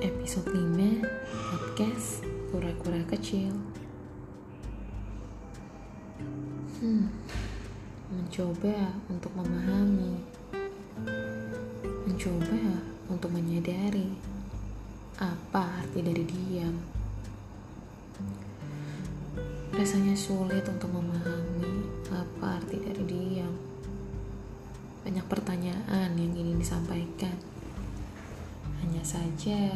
Episode 5 Podcast Kura-kura kecil. Hmm Mencoba untuk memahami. Mencoba untuk menyadari Apa arti dari diam. Rasanya sulit untuk memahami Apa arti dari diam. Banyak pertanyaan yang ingin disampaikan. Saja,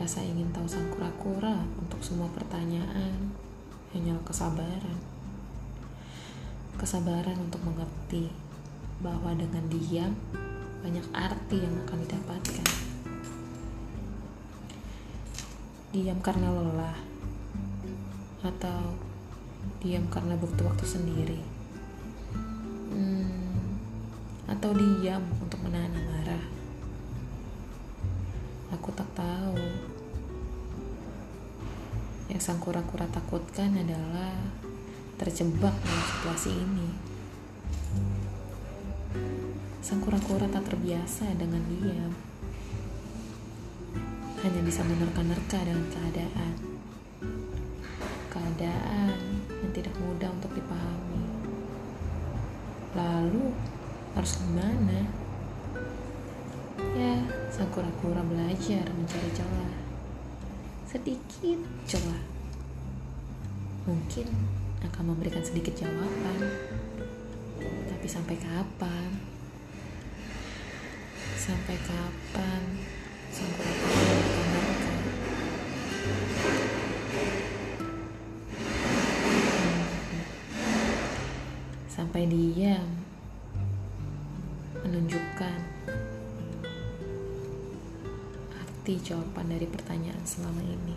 rasa ingin tahu sang kura-kura untuk semua pertanyaan hanyalah kesabaran. Kesabaran untuk mengerti bahwa dengan diam banyak arti yang akan didapatkan. Diam karena lelah, atau diam karena butuh waktu sendiri, hmm, atau diam untuk menahan. Aku tak tahu. Yang sang kura-kura takutkan adalah terjebak dalam situasi ini. Sang kura-kura tak terbiasa dengan diam. Hanya bisa menerka-nerka dengan keadaan. Keadaan yang tidak mudah untuk dipahami. Lalu, harus gimana? Ya, sang kura-kura belajar mencari celah. Sedikit celah. Mungkin akan memberikan sedikit jawaban. Tapi sampai kapan? Sampai kapan sang kura-kura menerka? Sampai diam menunjukkan arti jawaban dari pertanyaan selama ini.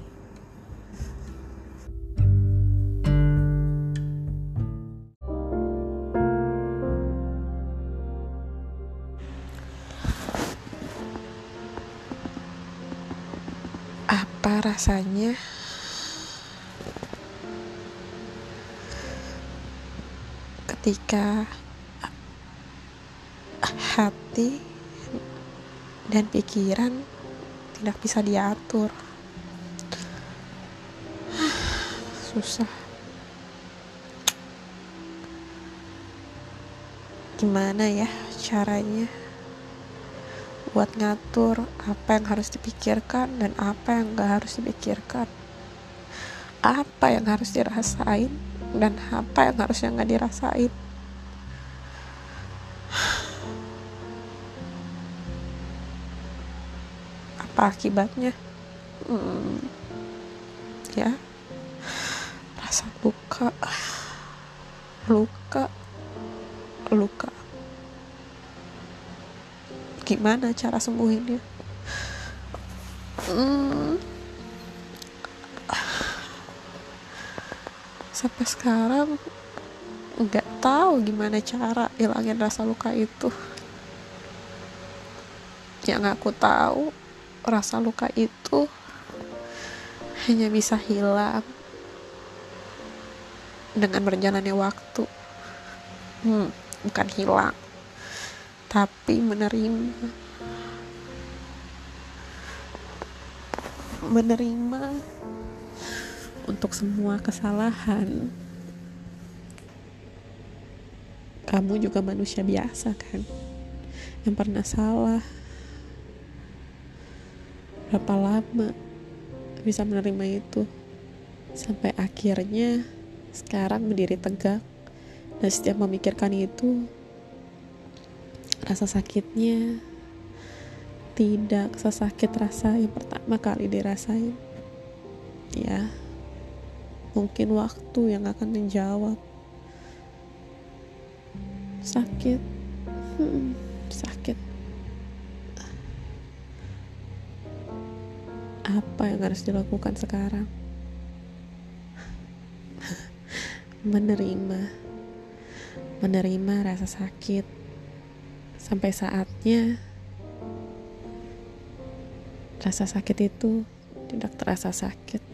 Apa rasanya ketika hati dan pikiran tidak bisa diatur? Susah. Gimana ya caranya? buat ngatur apa yang harus dipikirkan dan apa yang gak harus dipikirkan apa yang harus dirasain dan apa yang harusnya gak dirasain apa akibatnya? Hmm, ya rasa luka luka luka. Gimana cara sembuhinnya? Hmm. sampai sekarang nggak tahu gimana cara hilangin rasa luka itu. Yang aku tahu rasa luka itu hanya bisa hilang dengan berjalannya waktu. Hmm, bukan hilang tapi menerima. Menerima untuk semua kesalahan. Kamu juga manusia biasa kan? Yang pernah salah berapa lama bisa menerima itu? Sampai akhirnya sekarang berdiri tegak dan setiap memikirkan itu rasa sakitnya tidak sesakit rasa yang pertama kali dirasain. Ya mungkin waktu yang akan menjawab. Sakit. Hmm, sakit apa yang harus dilakukan sekarang? Menerima. Menerima rasa sakit. Sampai saatnya rasa sakit itu tidak terasa sakit